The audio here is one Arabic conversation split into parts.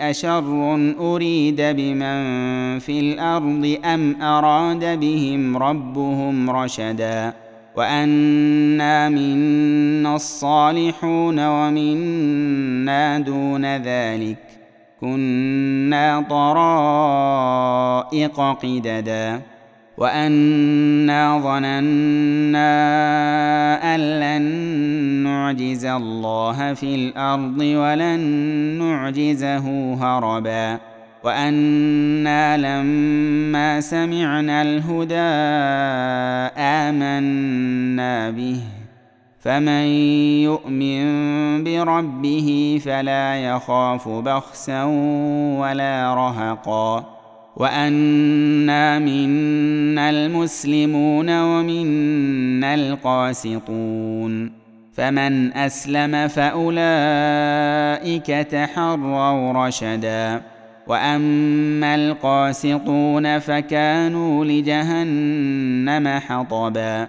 أشر أريد بمن في الأرض أم أراد بهم ربهم رشدا وأنا منا الصالحون ومنا دون ذلك كنا طرائق قددا وانا ظننا ان لن نعجز الله في الأرض ولن نعجزه هربا وأنا لما سمعنا الهدى امنا به فمن يؤمن بربه فلا يخاف بخسا ولا رهقا وانا منا المسلمون ومنا القاسطون فمن اسلم فاولئك تحروا رشدا واما القاسطون فكانوا لجهنم حطبا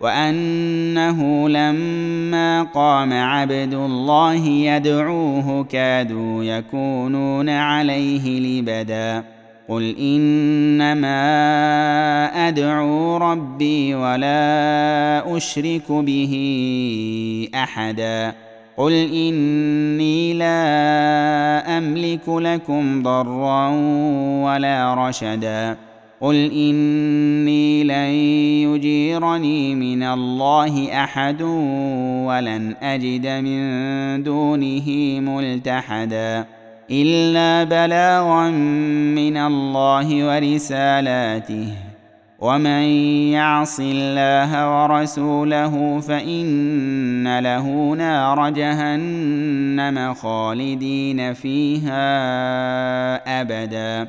وأنه لما قام عبد الله يدعوه كادوا يكونون عليه لبدا. قل إنما أدعو ربي ولا أشرك به أحدا. قل إني لا أملك لكم ضرا ولا رشدا. قل اني لن يجيرني من الله احد ولن اجد من دونه ملتحدا الا بلاغا من الله ورسالاته ومن يعص الله ورسوله فان له نار جهنم خالدين فيها ابدا